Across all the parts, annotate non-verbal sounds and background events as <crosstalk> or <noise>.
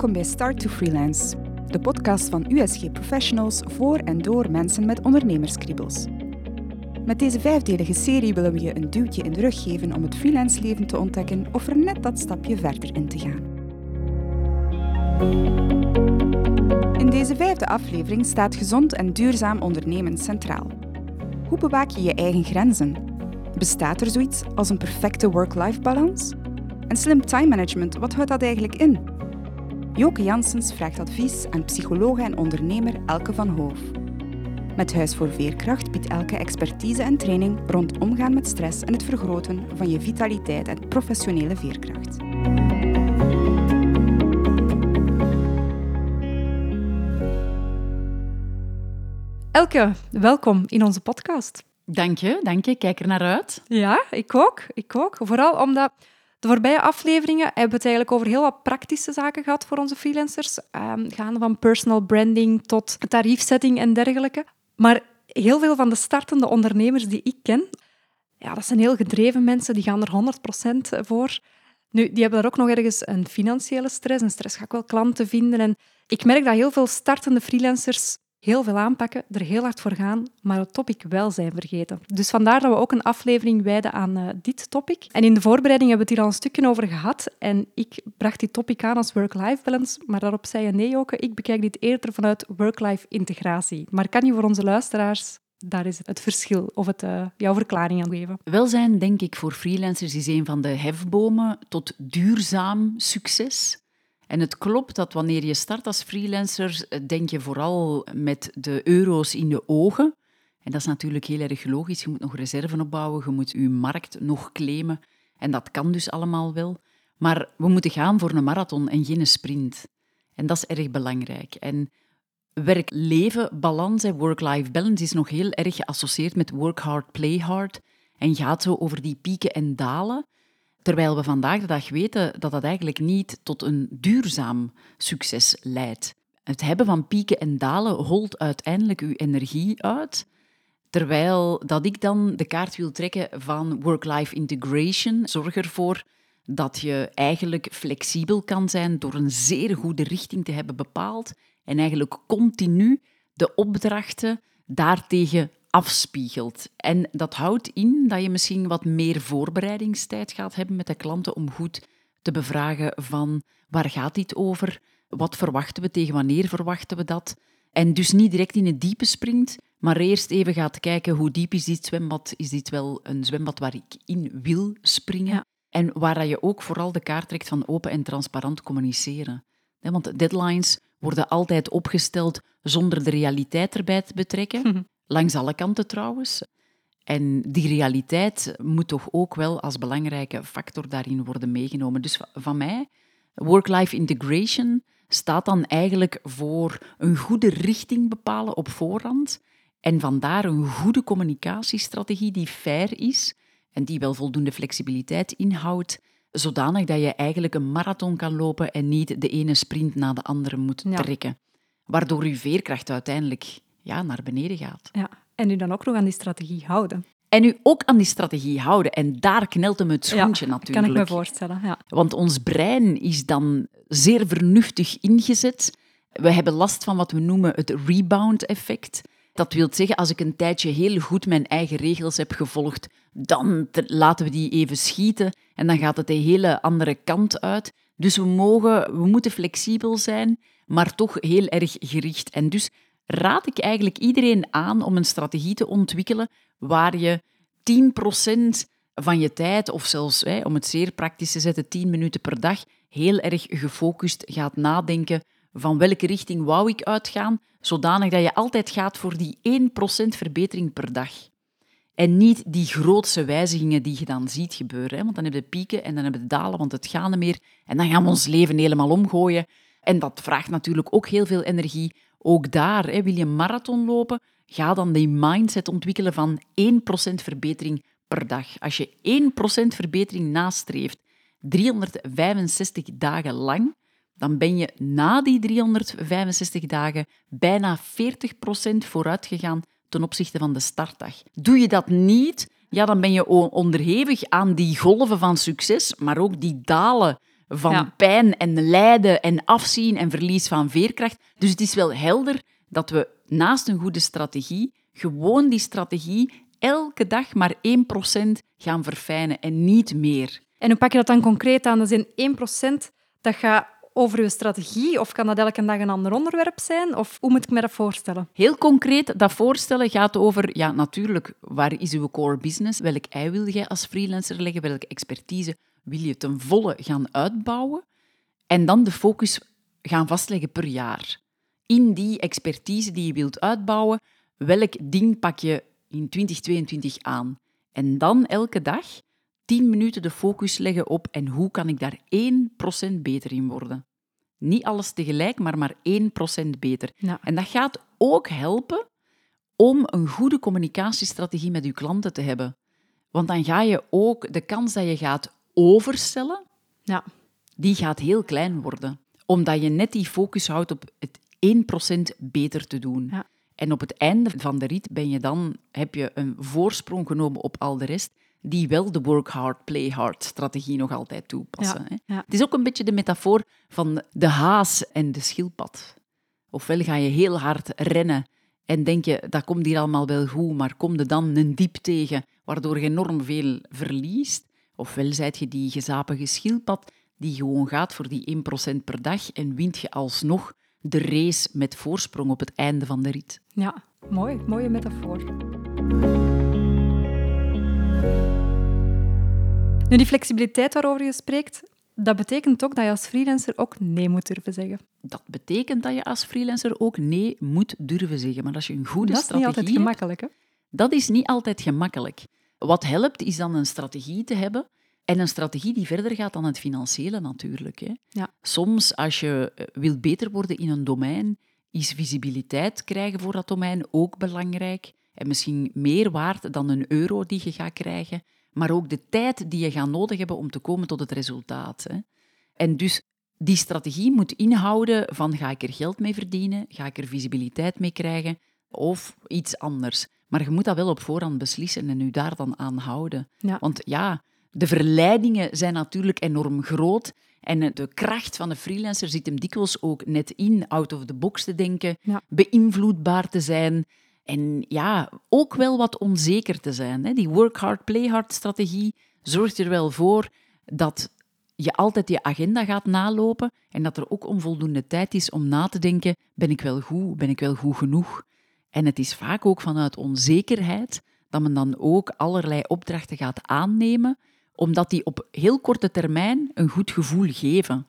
Welkom bij Start to Freelance, de podcast van USG Professionals voor en door mensen met ondernemerskriebels. Met deze vijfdelige serie willen we je een duwtje in de rug geven om het freelance leven te ontdekken of er net dat stapje verder in te gaan. In deze vijfde aflevering staat gezond en duurzaam ondernemen centraal. Hoe bewaak je je eigen grenzen? Bestaat er zoiets als een perfecte work-life balans? En slim time management, wat houdt dat eigenlijk in? Joke Janssens vraagt advies aan psycholoog en ondernemer Elke van Hoof. Met Huis voor Veerkracht biedt Elke expertise en training rond omgaan met stress en het vergroten van je vitaliteit en professionele veerkracht. Elke, welkom in onze podcast. Dank je, dank je. Kijk er naar uit. Ja, ik ook. Ik ook. Vooral omdat de voorbije afleveringen hebben we het eigenlijk over heel wat praktische zaken gehad voor onze freelancers. Um, gaande van personal branding tot tariefsetting en dergelijke. Maar heel veel van de startende ondernemers die ik ken, ja, dat zijn heel gedreven mensen, die gaan er 100% voor. Nu, die hebben daar ook nog ergens een financiële stress. En stress ga ik wel klanten vinden. En ik merk dat heel veel startende freelancers heel veel aanpakken, er heel hard voor gaan, maar het topic welzijn vergeten. Dus vandaar dat we ook een aflevering wijden aan uh, dit topic. En in de voorbereiding hebben we het hier al een stukje over gehad. En ik bracht dit topic aan als work-life balance, maar daarop zei je nee, ook. Ik bekijk dit eerder vanuit work-life integratie. Maar kan je voor onze luisteraars daar is het verschil of het, uh, jouw verklaring aan geven. Welzijn, denk ik, voor freelancers is een van de hefbomen tot duurzaam succes. En het klopt dat wanneer je start als freelancer, denk je vooral met de euro's in de ogen. En dat is natuurlijk heel erg logisch. Je moet nog reserven opbouwen, je moet je markt nog claimen. En dat kan dus allemaal wel. Maar we moeten gaan voor een marathon en geen sprint. En dat is erg belangrijk. En werk-leven balans, work-life balance, is nog heel erg geassocieerd met work hard, play hard. En gaat zo over die pieken en dalen. Terwijl we vandaag de dag weten dat dat eigenlijk niet tot een duurzaam succes leidt. Het hebben van pieken en dalen holt uiteindelijk uw energie uit. Terwijl dat ik dan de kaart wil trekken van work-life integration, zorg ervoor dat je eigenlijk flexibel kan zijn door een zeer goede richting te hebben bepaald en eigenlijk continu de opdrachten daartegen afspiegelt. En dat houdt in dat je misschien wat meer voorbereidingstijd gaat hebben met de klanten om goed te bevragen van waar gaat dit over, wat verwachten we, tegen wanneer verwachten we dat. En dus niet direct in het diepe springt, maar eerst even gaat kijken hoe diep is dit zwembad, is dit wel een zwembad waar ik in wil springen. En waar je ook vooral de kaart trekt van open en transparant communiceren. Want deadlines worden altijd opgesteld zonder de realiteit erbij te betrekken. <laughs> Langs alle kanten trouwens. En die realiteit moet toch ook wel als belangrijke factor daarin worden meegenomen. Dus van mij, work-life integration staat dan eigenlijk voor een goede richting bepalen op voorhand. En vandaar een goede communicatiestrategie die fair is en die wel voldoende flexibiliteit inhoudt, zodanig dat je eigenlijk een marathon kan lopen en niet de ene sprint na de andere moet trekken. Waardoor je veerkracht uiteindelijk ja, naar beneden gaat. Ja, en u dan ook nog aan die strategie houden. En u ook aan die strategie houden. En daar knelt hem het schoentje ja, natuurlijk. kan ik me voorstellen, ja. Want ons brein is dan zeer vernuftig ingezet. We hebben last van wat we noemen het rebound-effect. Dat wil zeggen, als ik een tijdje heel goed mijn eigen regels heb gevolgd, dan laten we die even schieten en dan gaat het de hele andere kant uit. Dus we, mogen, we moeten flexibel zijn, maar toch heel erg gericht. En dus raad ik eigenlijk iedereen aan om een strategie te ontwikkelen waar je 10% van je tijd, of zelfs hè, om het zeer praktisch te zetten, 10 minuten per dag, heel erg gefocust gaat nadenken van welke richting wou ik uitgaan, zodanig dat je altijd gaat voor die 1% verbetering per dag. En niet die grootse wijzigingen die je dan ziet gebeuren. Hè? Want dan hebben we pieken en dan hebben we dalen, want het gaat niet meer. En dan gaan we ons leven helemaal omgooien. En dat vraagt natuurlijk ook heel veel energie. Ook daar, wil je een marathon lopen, ga dan die mindset ontwikkelen van 1% verbetering per dag. Als je 1% verbetering nastreeft, 365 dagen lang, dan ben je na die 365 dagen bijna 40% vooruit gegaan ten opzichte van de startdag. Doe je dat niet, ja, dan ben je onderhevig aan die golven van succes, maar ook die dalen van Ja. pijn en lijden en afzien en verlies van veerkracht. Dus het is wel helder dat we naast een goede strategie gewoon die strategie elke dag maar 1% gaan verfijnen en niet meer. En hoe pak je dat dan concreet aan? Dat is in 1% dat gaat over je strategie, of kan dat elke dag een ander onderwerp zijn? Of hoe moet ik me dat voorstellen? Heel concreet, dat voorstellen gaat over, ja, natuurlijk, waar is uw core business? Welk ei wil jij als freelancer leggen? Welke expertise wil je ten volle gaan uitbouwen? En dan de focus gaan vastleggen per jaar. In die expertise die je wilt uitbouwen, welk ding pak je in 2022 aan? En dan elke dag 10 minuten de focus leggen op en hoe kan ik daar 1% beter in worden? Niet alles tegelijk, maar maar 1% beter. Ja. En dat gaat ook helpen om een goede communicatiestrategie met je klanten te hebben. Want dan ga je ook de kans dat je gaat overstellen, Ja. die gaat heel klein worden. Omdat je net die focus houdt op het 1% beter te doen. Ja. En op het einde van de rit ben je dan, heb je een voorsprong genomen op al de rest, die wel de work hard, play hard strategie nog altijd toepassen. Ja, hè. ja. Het is ook een beetje de metafoor van de haas en de schildpad. Ofwel ga je heel hard rennen en denk je, dat komt hier allemaal wel goed, maar kom je dan een diep tegen, waardoor je enorm veel verliest. Ofwel zijt je die gezapige schildpad die gewoon gaat voor die 1% per dag en wint je alsnog de race met voorsprong op het einde van de rit. Ja, mooi. Mooie metafoor. Nu, die flexibiliteit waarover je spreekt, dat betekent ook dat je als freelancer ook nee moet durven zeggen. Dat betekent dat je als freelancer ook nee moet durven zeggen. Maar als je een goede dat is niet strategie altijd hebt, gemakkelijk, hè? Dat is niet altijd gemakkelijk. Wat helpt, is dan een strategie te hebben. En een strategie die verder gaat dan het financiële natuurlijk. Hè. Ja. Soms, als je eh, wilt beter worden in een domein, is visibiliteit krijgen voor dat domein ook belangrijk. En misschien meer waard dan een euro die je gaat krijgen. Maar ook de tijd die je gaat nodig hebben om te komen tot het resultaat. Hè. En dus die strategie moet inhouden van ga ik er geld mee verdienen, ga ik er visibiliteit mee krijgen of iets anders. Maar je moet dat wel op voorhand beslissen en je daar dan aan houden. Ja. Want ja, de verleidingen zijn natuurlijk enorm groot. En de kracht van de freelancer zit hem dikwijls ook net in, out of the box te denken, Ja. beïnvloedbaar te zijn. En ja, ook wel wat onzeker te zijn. Hè. Die work hard, play hard strategie zorgt er wel voor dat je altijd je agenda gaat nalopen en dat er ook onvoldoende tijd is om na te denken, ben ik wel goed, ben ik wel goed genoeg? En het is vaak ook vanuit onzekerheid dat men dan ook allerlei opdrachten gaat aannemen, omdat die op heel korte termijn een goed gevoel geven.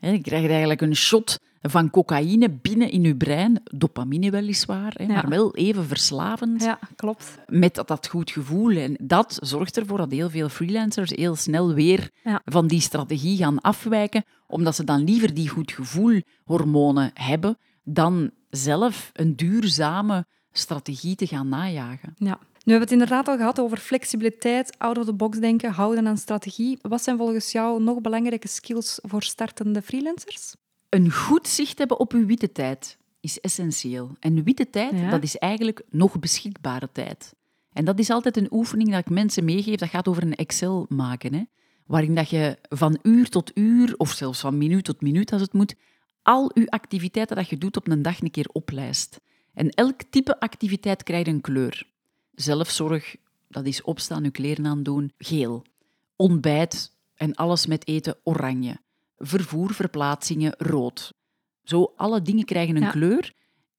Je krijgt eigenlijk een shot van cocaïne binnen in je brein, dopamine weliswaar, hè, Ja. maar wel even verslavend Ja, klopt. met dat, dat goed gevoel. En dat zorgt ervoor dat heel veel freelancers heel snel weer Ja. van die strategie gaan afwijken, omdat ze dan liever die goed gevoel hormonen hebben dan zelf een duurzame strategie te gaan najagen. Ja. Nu hebben we het inderdaad al gehad over flexibiliteit, out-of-the-box denken, houden aan strategie. Wat zijn volgens jou nog belangrijke skills voor startende freelancers? Een goed zicht hebben op uw witte tijd is essentieel. En witte tijd, Ja. dat is eigenlijk nog beschikbare tijd. En dat is altijd een oefening dat ik mensen meegeef. Dat gaat over een Excel maken, hè? waarin dat je van uur tot uur, of zelfs van minuut tot minuut als het moet, al uw activiteiten dat je doet op een dag een keer oplijst. En elk type activiteit krijgt een kleur. Zelfzorg, dat is opstaan, uw kleren aandoen, geel. Ontbijt en alles met eten, oranje. Vervoer, verplaatsingen, rood. Zo, alle dingen krijgen een Ja. kleur.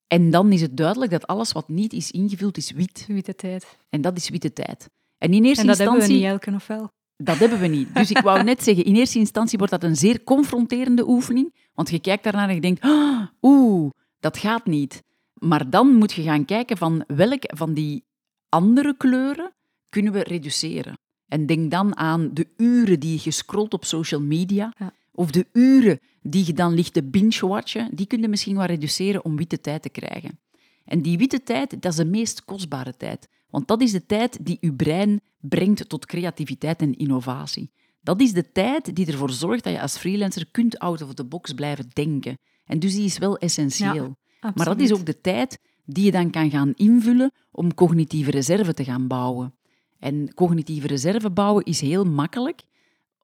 En dan is het duidelijk dat alles wat niet is ingevuld, is wit. Witte tijd. En dat is witte tijd. En in eerste En dat hebben instantie... we niet elke of wel. Dat hebben we niet. Dus ik wou net <laughs> zeggen, in eerste instantie wordt dat een zeer confronterende oefening. Want je kijkt daarnaar en je denkt, "Ah, oeh, dat gaat niet. Maar dan moet je gaan kijken van welke van die andere kleuren kunnen we reduceren. En denk dan aan de uren die je scrolt op social media. Ja. Of de uren die je dan ligt te binge-watchen. Die kun je misschien wel reduceren om witte tijd te krijgen. En die witte tijd, dat is de meest kostbare tijd. Want dat is de tijd die uw brein brengt tot creativiteit en innovatie. Dat is de tijd die ervoor zorgt dat je als freelancer kunt out of the box blijven denken. En dus die is wel essentieel. maar dat is ook de tijd die je dan kan gaan invullen om cognitieve reserve te gaan bouwen. En cognitieve reserve bouwen is heel makkelijk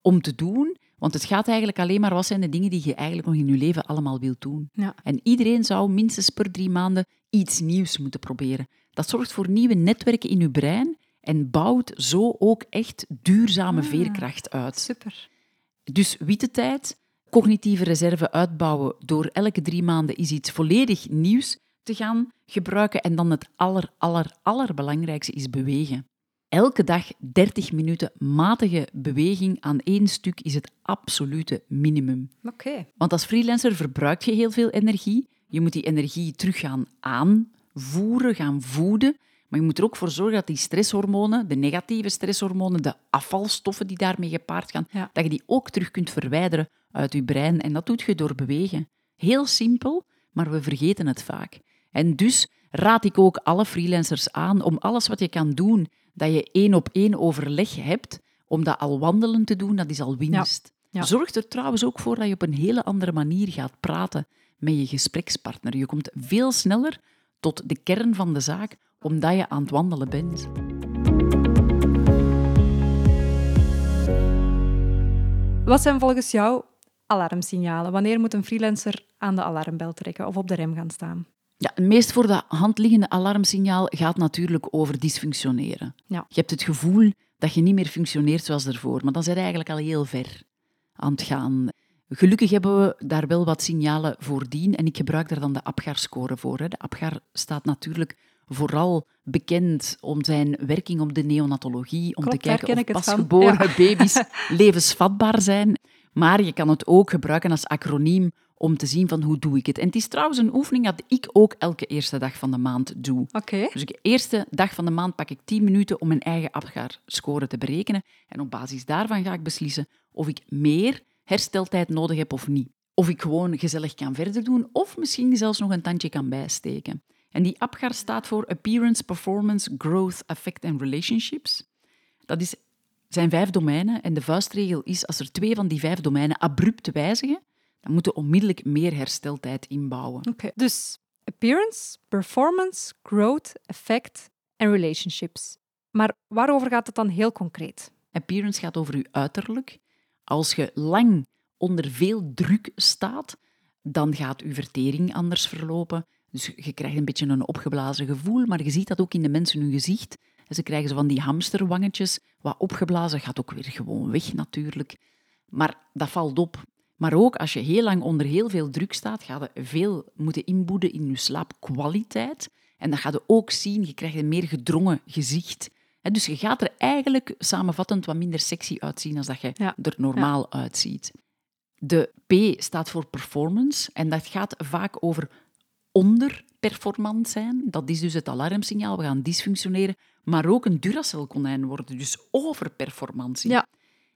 om te doen, Want het gaat eigenlijk alleen maar wat zijn de dingen die je eigenlijk nog in je leven allemaal wilt doen. Ja. En iedereen zou minstens per drie maanden iets nieuws moeten proberen. Dat zorgt voor nieuwe netwerken in je brein en bouwt zo ook echt duurzame Ah. veerkracht uit. Super. Dus witte tijd, cognitieve reserve uitbouwen door elke drie maanden is iets volledig nieuws te gaan gebruiken. En dan het aller, aller, allerbelangrijkste is bewegen. Elke dag 30 minuten matige beweging aan één stuk is het absolute minimum. Oké. Want als freelancer verbruik je heel veel energie. Je moet die energie terug gaan aanvoeren, gaan voeden. Maar je moet er ook voor zorgen dat die stresshormonen, de negatieve stresshormonen, de afvalstoffen die daarmee gepaard gaan, Ja. dat je die ook terug kunt verwijderen uit je brein. En dat doet je door bewegen. Heel simpel, maar we vergeten het vaak. En dus raad ik ook alle freelancers aan om alles wat je kan doen, dat je één op één overleg hebt, om dat al wandelen te doen, dat is al winst. Ja. Zorg er trouwens ook voor dat je op een hele andere manier gaat praten met je gesprekspartner. Je komt veel sneller tot de kern van de zaak, omdat je aan het wandelen bent. Wat zijn volgens jou alarmsignalen? Wanneer moet een freelancer aan de alarmbel trekken of op de rem gaan staan? Ja, het meest voor de hand liggende alarmsignaal gaat natuurlijk over dysfunctioneren. Ja. Je hebt het gevoel dat je niet meer functioneert zoals ervoor, maar dan zijn je eigenlijk al heel ver aan het gaan. Gelukkig hebben we daar wel wat signalen voordien en ik gebruik daar dan de APGAR-score voor. De APGAR staat natuurlijk vooral bekend om zijn werking op de neonatologie, om Klopt, te kijken ken of pasgeboren baby's <laughs> levensvatbaar zijn. Maar je kan het ook gebruiken als acroniem om te zien van hoe doe ik het. En het is trouwens een oefening dat ik ook elke eerste dag van de maand doe. Oké. Dus de eerste dag van de maand pak ik 10 minuten om mijn eigen APGAR-score te berekenen. En op basis daarvan ga ik beslissen of ik meer hersteltijd nodig heb of niet. Of ik gewoon gezellig kan verder doen, of misschien zelfs nog een tandje kan bijsteken. En die APGAR staat voor Appearance, Performance, Growth, Affect en Relationships. Dat is, zijn vijf domeinen en de vuistregel is als er twee van die vijf domeinen abrupt wijzigen, dan moeten we onmiddellijk meer hersteltijd inbouwen. Oké. Dus appearance, performance, growth, effect en relationships. Maar waarover gaat het dan heel concreet? Appearance gaat over je uiterlijk. Als je lang onder veel druk staat, dan gaat je vertering anders verlopen. Dus je krijgt een beetje een opgeblazen gevoel, maar je ziet dat ook in de mensen hun gezicht. Ze krijgen zo van die hamsterwangetjes, wat opgeblazen gaat ook weer gewoon weg natuurlijk. Maar dat valt op. Maar ook als je heel lang onder heel veel druk staat, ga je veel moeten inboeden in je slaapkwaliteit. En dat ga je ook zien, je krijgt een meer gedrongen gezicht. Dus je gaat er eigenlijk samenvattend wat minder sexy uitzien dan dat je Ja. er normaal uitziet. De P staat voor performance en dat gaat vaak over onderperformant zijn. Dat is dus het alarmsignaal, we gaan dysfunctioneren. Maar ook een Duracell-konijn worden, dus overperformantie. Ja.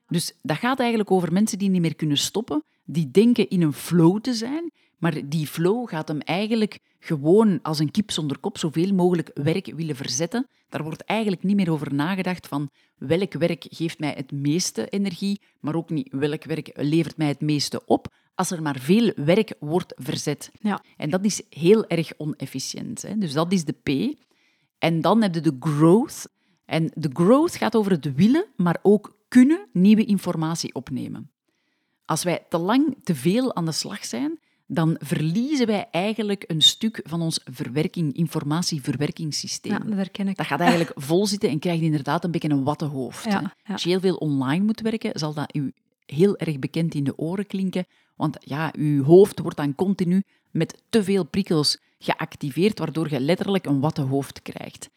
Dus dat gaat eigenlijk over mensen die niet meer kunnen stoppen, die denken in een flow te zijn, maar die flow gaat hem eigenlijk gewoon als een kip zonder kop zoveel mogelijk werk willen verzetten. Daar wordt eigenlijk niet meer over nagedacht van welk werk geeft mij het meeste energie, maar ook niet welk werk levert mij het meeste op, als er maar veel werk wordt verzet. Ja. En dat is heel erg onefficiënt. Hè? Dus dat is de P. En dan heb je de growth. En de growth gaat over het willen, maar ook kunnen nieuwe informatie opnemen. Als wij te lang te veel aan de slag zijn, dan verliezen wij eigenlijk een stuk van ons verwerking, informatieverwerkingssysteem. Ja, dat herken ik. Dat gaat eigenlijk <laughs> vol zitten en krijgt inderdaad een beetje een wattenhoofd. Ja. Als je heel veel online moet werken, zal dat u heel erg bekend in de oren klinken. Want ja, uw hoofd wordt dan continu met te veel prikkels geactiveerd, waardoor je letterlijk een wattenhoofd krijgt.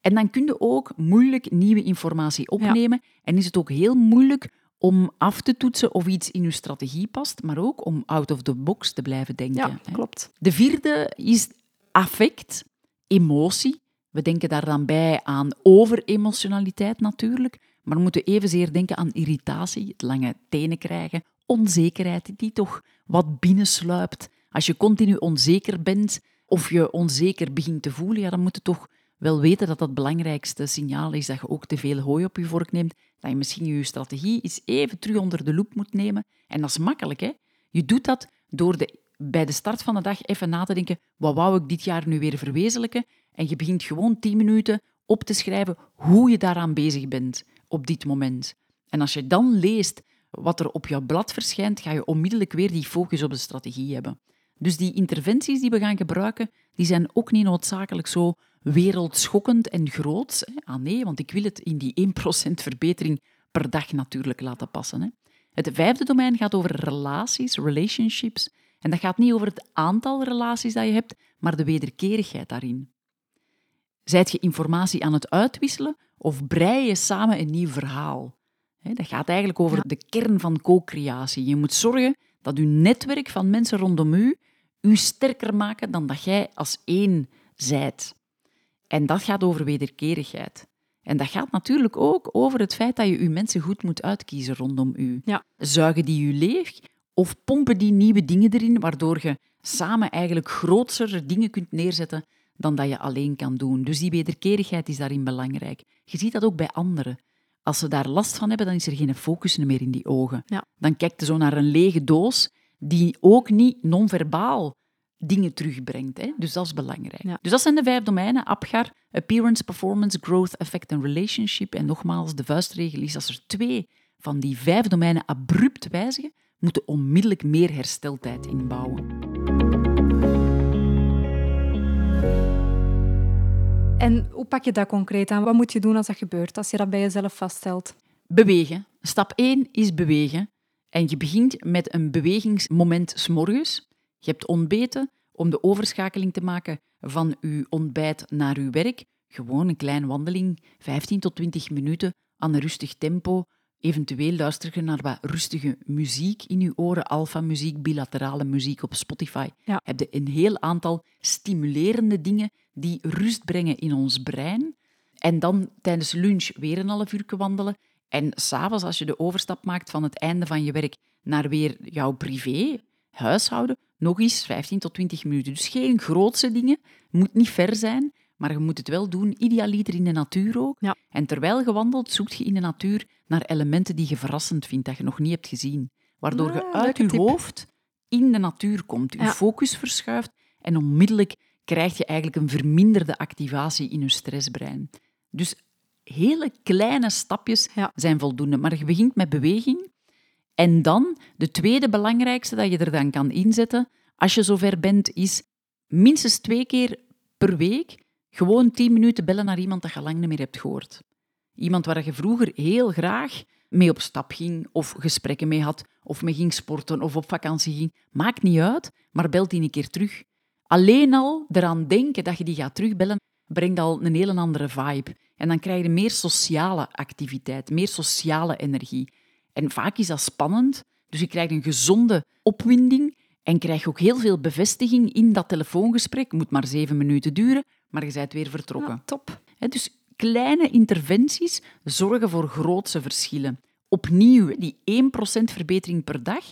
En dan kun je ook moeilijk nieuwe informatie opnemen. En is het ook heel moeilijk om af te toetsen of iets in je strategie past, maar ook om out of the box te blijven denken. Ja, hè. klopt. De vierde is affect, emotie. We denken daar dan bij aan overemotionaliteit natuurlijk, maar we moeten evenzeer denken aan irritatie, het lange tenen krijgen, onzekerheid die toch wat binnensluipt. Als je continu onzeker bent of je onzeker begint te voelen, ja, dan moet je toch wel weten dat dat het belangrijkste signaal is dat je ook te veel hooi op je vork neemt, dat je misschien je strategie eens even terug onder de loep moet nemen. En dat is makkelijk, hè? Je doet dat door de, bij de start van de dag even na te denken, wat wou ik dit jaar nu weer verwezenlijken? En je begint gewoon tien minuten op te schrijven hoe je daaraan bezig bent op dit moment. En als je dan leest wat er op jouw blad verschijnt, ga je onmiddellijk weer die focus op de strategie hebben. Dus die interventies die we gaan gebruiken, die zijn ook niet noodzakelijk zo wereldschokkend en groot. Ah nee, want ik wil het in die 1% verbetering per dag natuurlijk laten passen. Hè. Het vijfde domein gaat over relaties, relationships. En dat gaat niet over het aantal relaties dat je hebt, maar de wederkerigheid daarin. Zijt je informatie aan het uitwisselen of brei je samen een nieuw verhaal? Dat gaat eigenlijk over de kern van co-creatie. Je moet zorgen dat je netwerk van mensen rondom u u sterker maken dan dat jij als één zijt. En dat gaat over wederkerigheid. En dat gaat natuurlijk ook over het feit dat je je mensen goed moet uitkiezen rondom u. Ja. Zuigen die je leeg of pompen die nieuwe dingen erin, waardoor je samen eigenlijk grotere dingen kunt neerzetten dan dat je alleen kan doen. Dus die wederkerigheid is daarin belangrijk. Je ziet dat ook bij anderen. Als ze daar last van hebben, dan is er geen focus meer in die ogen. Ja. Dan kijkt je zo naar een lege doos die ook niet non-verbaal dingen terugbrengt. Hè? Dus dat is belangrijk. Ja. Dus dat zijn de vijf domeinen. APGAR, Appearance, Performance, Growth, Effect en Relationship. En nogmaals, de vuistregel is als er twee van die vijf domeinen abrupt wijzigen, moeten onmiddellijk meer hersteltijd inbouwen. En hoe pak je dat concreet aan? Wat moet je doen als dat gebeurt, als je dat bij jezelf vaststelt? Bewegen. Stap 1 is bewegen. En je begint met een bewegingsmoment s'morgens. Je hebt ontbeten om de overschakeling te maken van je ontbijt naar je werk. Gewoon een kleine wandeling, 15 tot 20 minuten aan een rustig tempo. Eventueel luister je naar wat rustige muziek in je oren, alfa-muziek, bilaterale muziek op Spotify. Ja. Heb je een heel aantal stimulerende dingen die rust brengen in ons brein. En dan tijdens lunch weer een half uur wandelen. En s'avonds, als je de overstap maakt van het einde van je werk naar weer jouw privé, huishouden, nog eens 15 tot 20 minuten. Dus geen grootse dingen, moet niet ver zijn, maar je moet het wel doen, idealiter in de natuur ook. Ja. En terwijl je wandelt, zoekt je in de natuur naar elementen die je verrassend vindt, dat je nog niet hebt gezien. Waardoor je Ah, uit je tip. hoofd in de natuur komt, je Ja. focus verschuift en onmiddellijk krijg je eigenlijk een verminderde activatie in je stressbrein. Dus hele kleine stapjes Ja. zijn voldoende. Maar je begint met beweging. En dan, de tweede belangrijkste dat je er dan kan inzetten, als je zover bent, is minstens twee keer per week gewoon tien minuten bellen naar iemand dat je lang niet meer hebt gehoord. Iemand waar je vroeger heel graag mee op stap ging, of gesprekken mee had, of mee ging sporten, of op vakantie ging. Maakt niet uit, maar bel die een keer terug. Alleen al eraan denken dat je die gaat terugbellen, brengt al een hele andere vibe. En dan krijg je meer sociale activiteit, meer sociale energie. En vaak is dat spannend, dus je krijgt een gezonde opwinding en krijg ook heel veel bevestiging in dat telefoongesprek. Het moet maar zeven minuten duren, maar je bent weer vertrokken. Ja, top. Dus kleine interventies zorgen voor grootse verschillen. Opnieuw die 1% verbetering per dag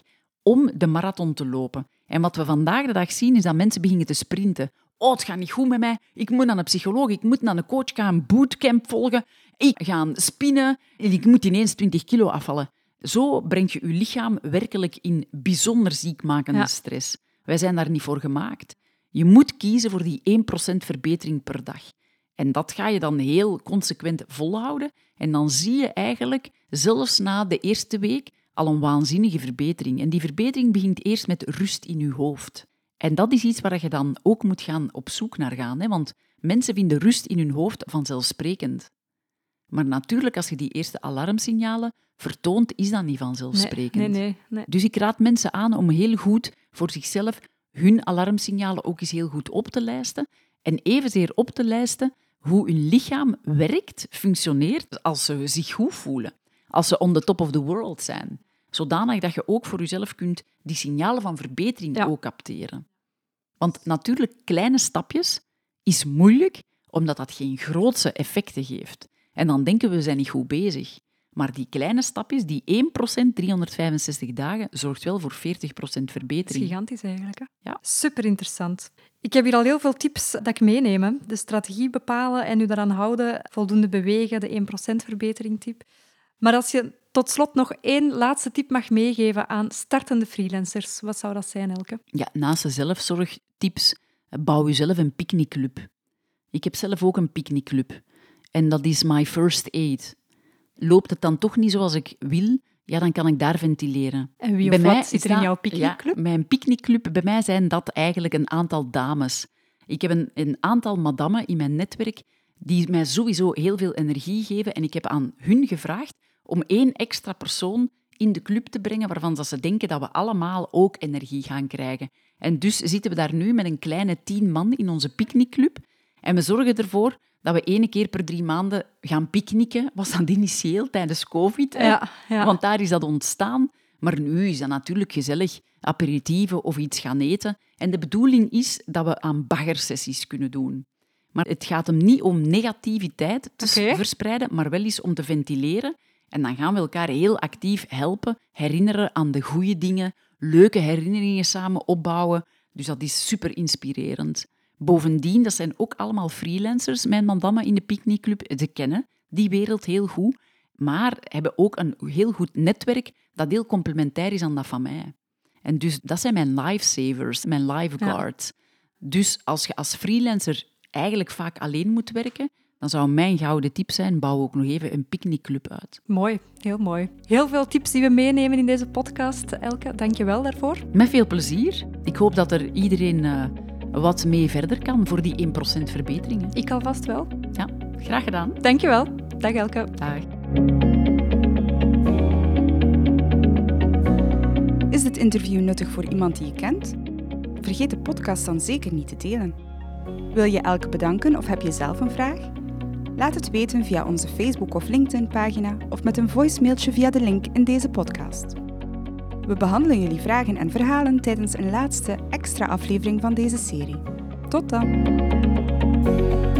om de marathon te lopen. En wat we vandaag de dag zien, is dat mensen beginnen te sprinten. Oh, het gaat niet goed met mij. Ik moet naar een psycholoog, ik moet naar een coach gaan, een bootcamp volgen. Ik ga spinnen en ik moet ineens 20 kilo afvallen. Zo breng je je lichaam werkelijk in bijzonder ziekmakende Ja. stress. Wij zijn daar niet voor gemaakt. Je moet kiezen voor die 1% verbetering per dag. En dat ga je dan heel consequent volhouden. En dan zie je eigenlijk, zelfs na de eerste week, al een waanzinnige verbetering. En die verbetering begint eerst met rust in je hoofd. En dat is iets waar je dan ook moet gaan op zoek naar gaan. Hè? Want mensen vinden rust in hun hoofd vanzelfsprekend. Maar natuurlijk, als je die eerste alarmsignalen vertoont, is dat niet vanzelfsprekend. Nee, nee, nee. nee. Dus ik raad mensen aan om heel goed voor zichzelf hun alarmsignalen ook eens heel goed op te lijsten. En evenzeer op te lijsten hoe hun lichaam werkt, functioneert, als ze zich goed voelen. Als ze on the top of the world zijn. Zodanig dat je ook voor jezelf kunt die signalen van verbetering Ja. ook capteren. Want natuurlijk, kleine stapjes is moeilijk, omdat dat geen grootse effecten geeft. En dan denken we, we zijn niet goed bezig. Maar die kleine stapjes, die 1%, 365 dagen, zorgt wel voor 40% Dat is verbetering. gigantisch eigenlijk. Hè? Ja. Super interessant. Ik heb hier al heel veel tips dat ik meeneem. De strategie bepalen en u daaraan houden. Voldoende bewegen, de 1% verbetering tip. Maar als je tot slot nog één laatste tip mag meegeven aan startende freelancers, wat zou dat zijn, Elke? Ja, naast de zelfzorgtips, bouw jezelf een picknickclub. Ik heb zelf ook een picknickclub. En dat is my first aid. Loopt het dan toch niet zoals ik wil? ja, dan kan ik daar ventileren. En wie of wat zit er in jouw picknickclub? Ja, mijn picknickclub, bij mij zijn dat eigenlijk een aantal dames. Ik heb een, een aantal madammen in mijn netwerk die mij sowieso heel veel energie geven. En ik heb aan hun gevraagd om één extra persoon in de club te brengen waarvan ze denken dat we allemaal ook energie gaan krijgen. En dus zitten we daar nu met een kleine tien man in onze picknickclub. En we zorgen ervoor dat we ene keer per drie maanden gaan picknicken. Was dat initieel tijdens COVID? Ja, ja. Want daar is dat ontstaan. Maar nu is dat natuurlijk gezellig aperitieven of iets gaan eten. En de bedoeling is dat we aan baggersessies kunnen doen. Maar het gaat hem niet om negativiteit te verspreiden, maar wel eens om te ventileren. En dan gaan we elkaar heel actief helpen, herinneren aan de goede dingen, leuke herinneringen samen opbouwen. Dus dat is super inspirerend. Bovendien, dat zijn ook allemaal freelancers, mijn madammen in de picknickclub. Ze kennen die wereld heel goed, maar hebben ook een heel goed netwerk dat heel complementair is aan dat van mij. En dus dat zijn mijn lifesavers, mijn lifeguards. Dus als je als freelancer eigenlijk vaak alleen moet werken, dan zou mijn gouden tip zijn, bouw ook nog even een picknickclub uit. Mooi, heel mooi. Heel veel tips die we meenemen in deze podcast, Elke. Dank je wel daarvoor. Met veel plezier. Ik hoop dat er iedereen eh, wat mee verder kan voor die 1% verbeteringen. Ik alvast wel. Ja, graag gedaan. Dank je wel. Dag Elke. Dag. Is dit interview nuttig voor iemand die je kent? Vergeet de podcast dan zeker niet te delen. Wil je Elke bedanken of heb je zelf een vraag? Laat het weten via onze Facebook- of LinkedIn-pagina of met een voicemailtje via de link in deze podcast. We behandelen jullie vragen en verhalen tijdens een laatste extra aflevering van deze serie. Tot dan!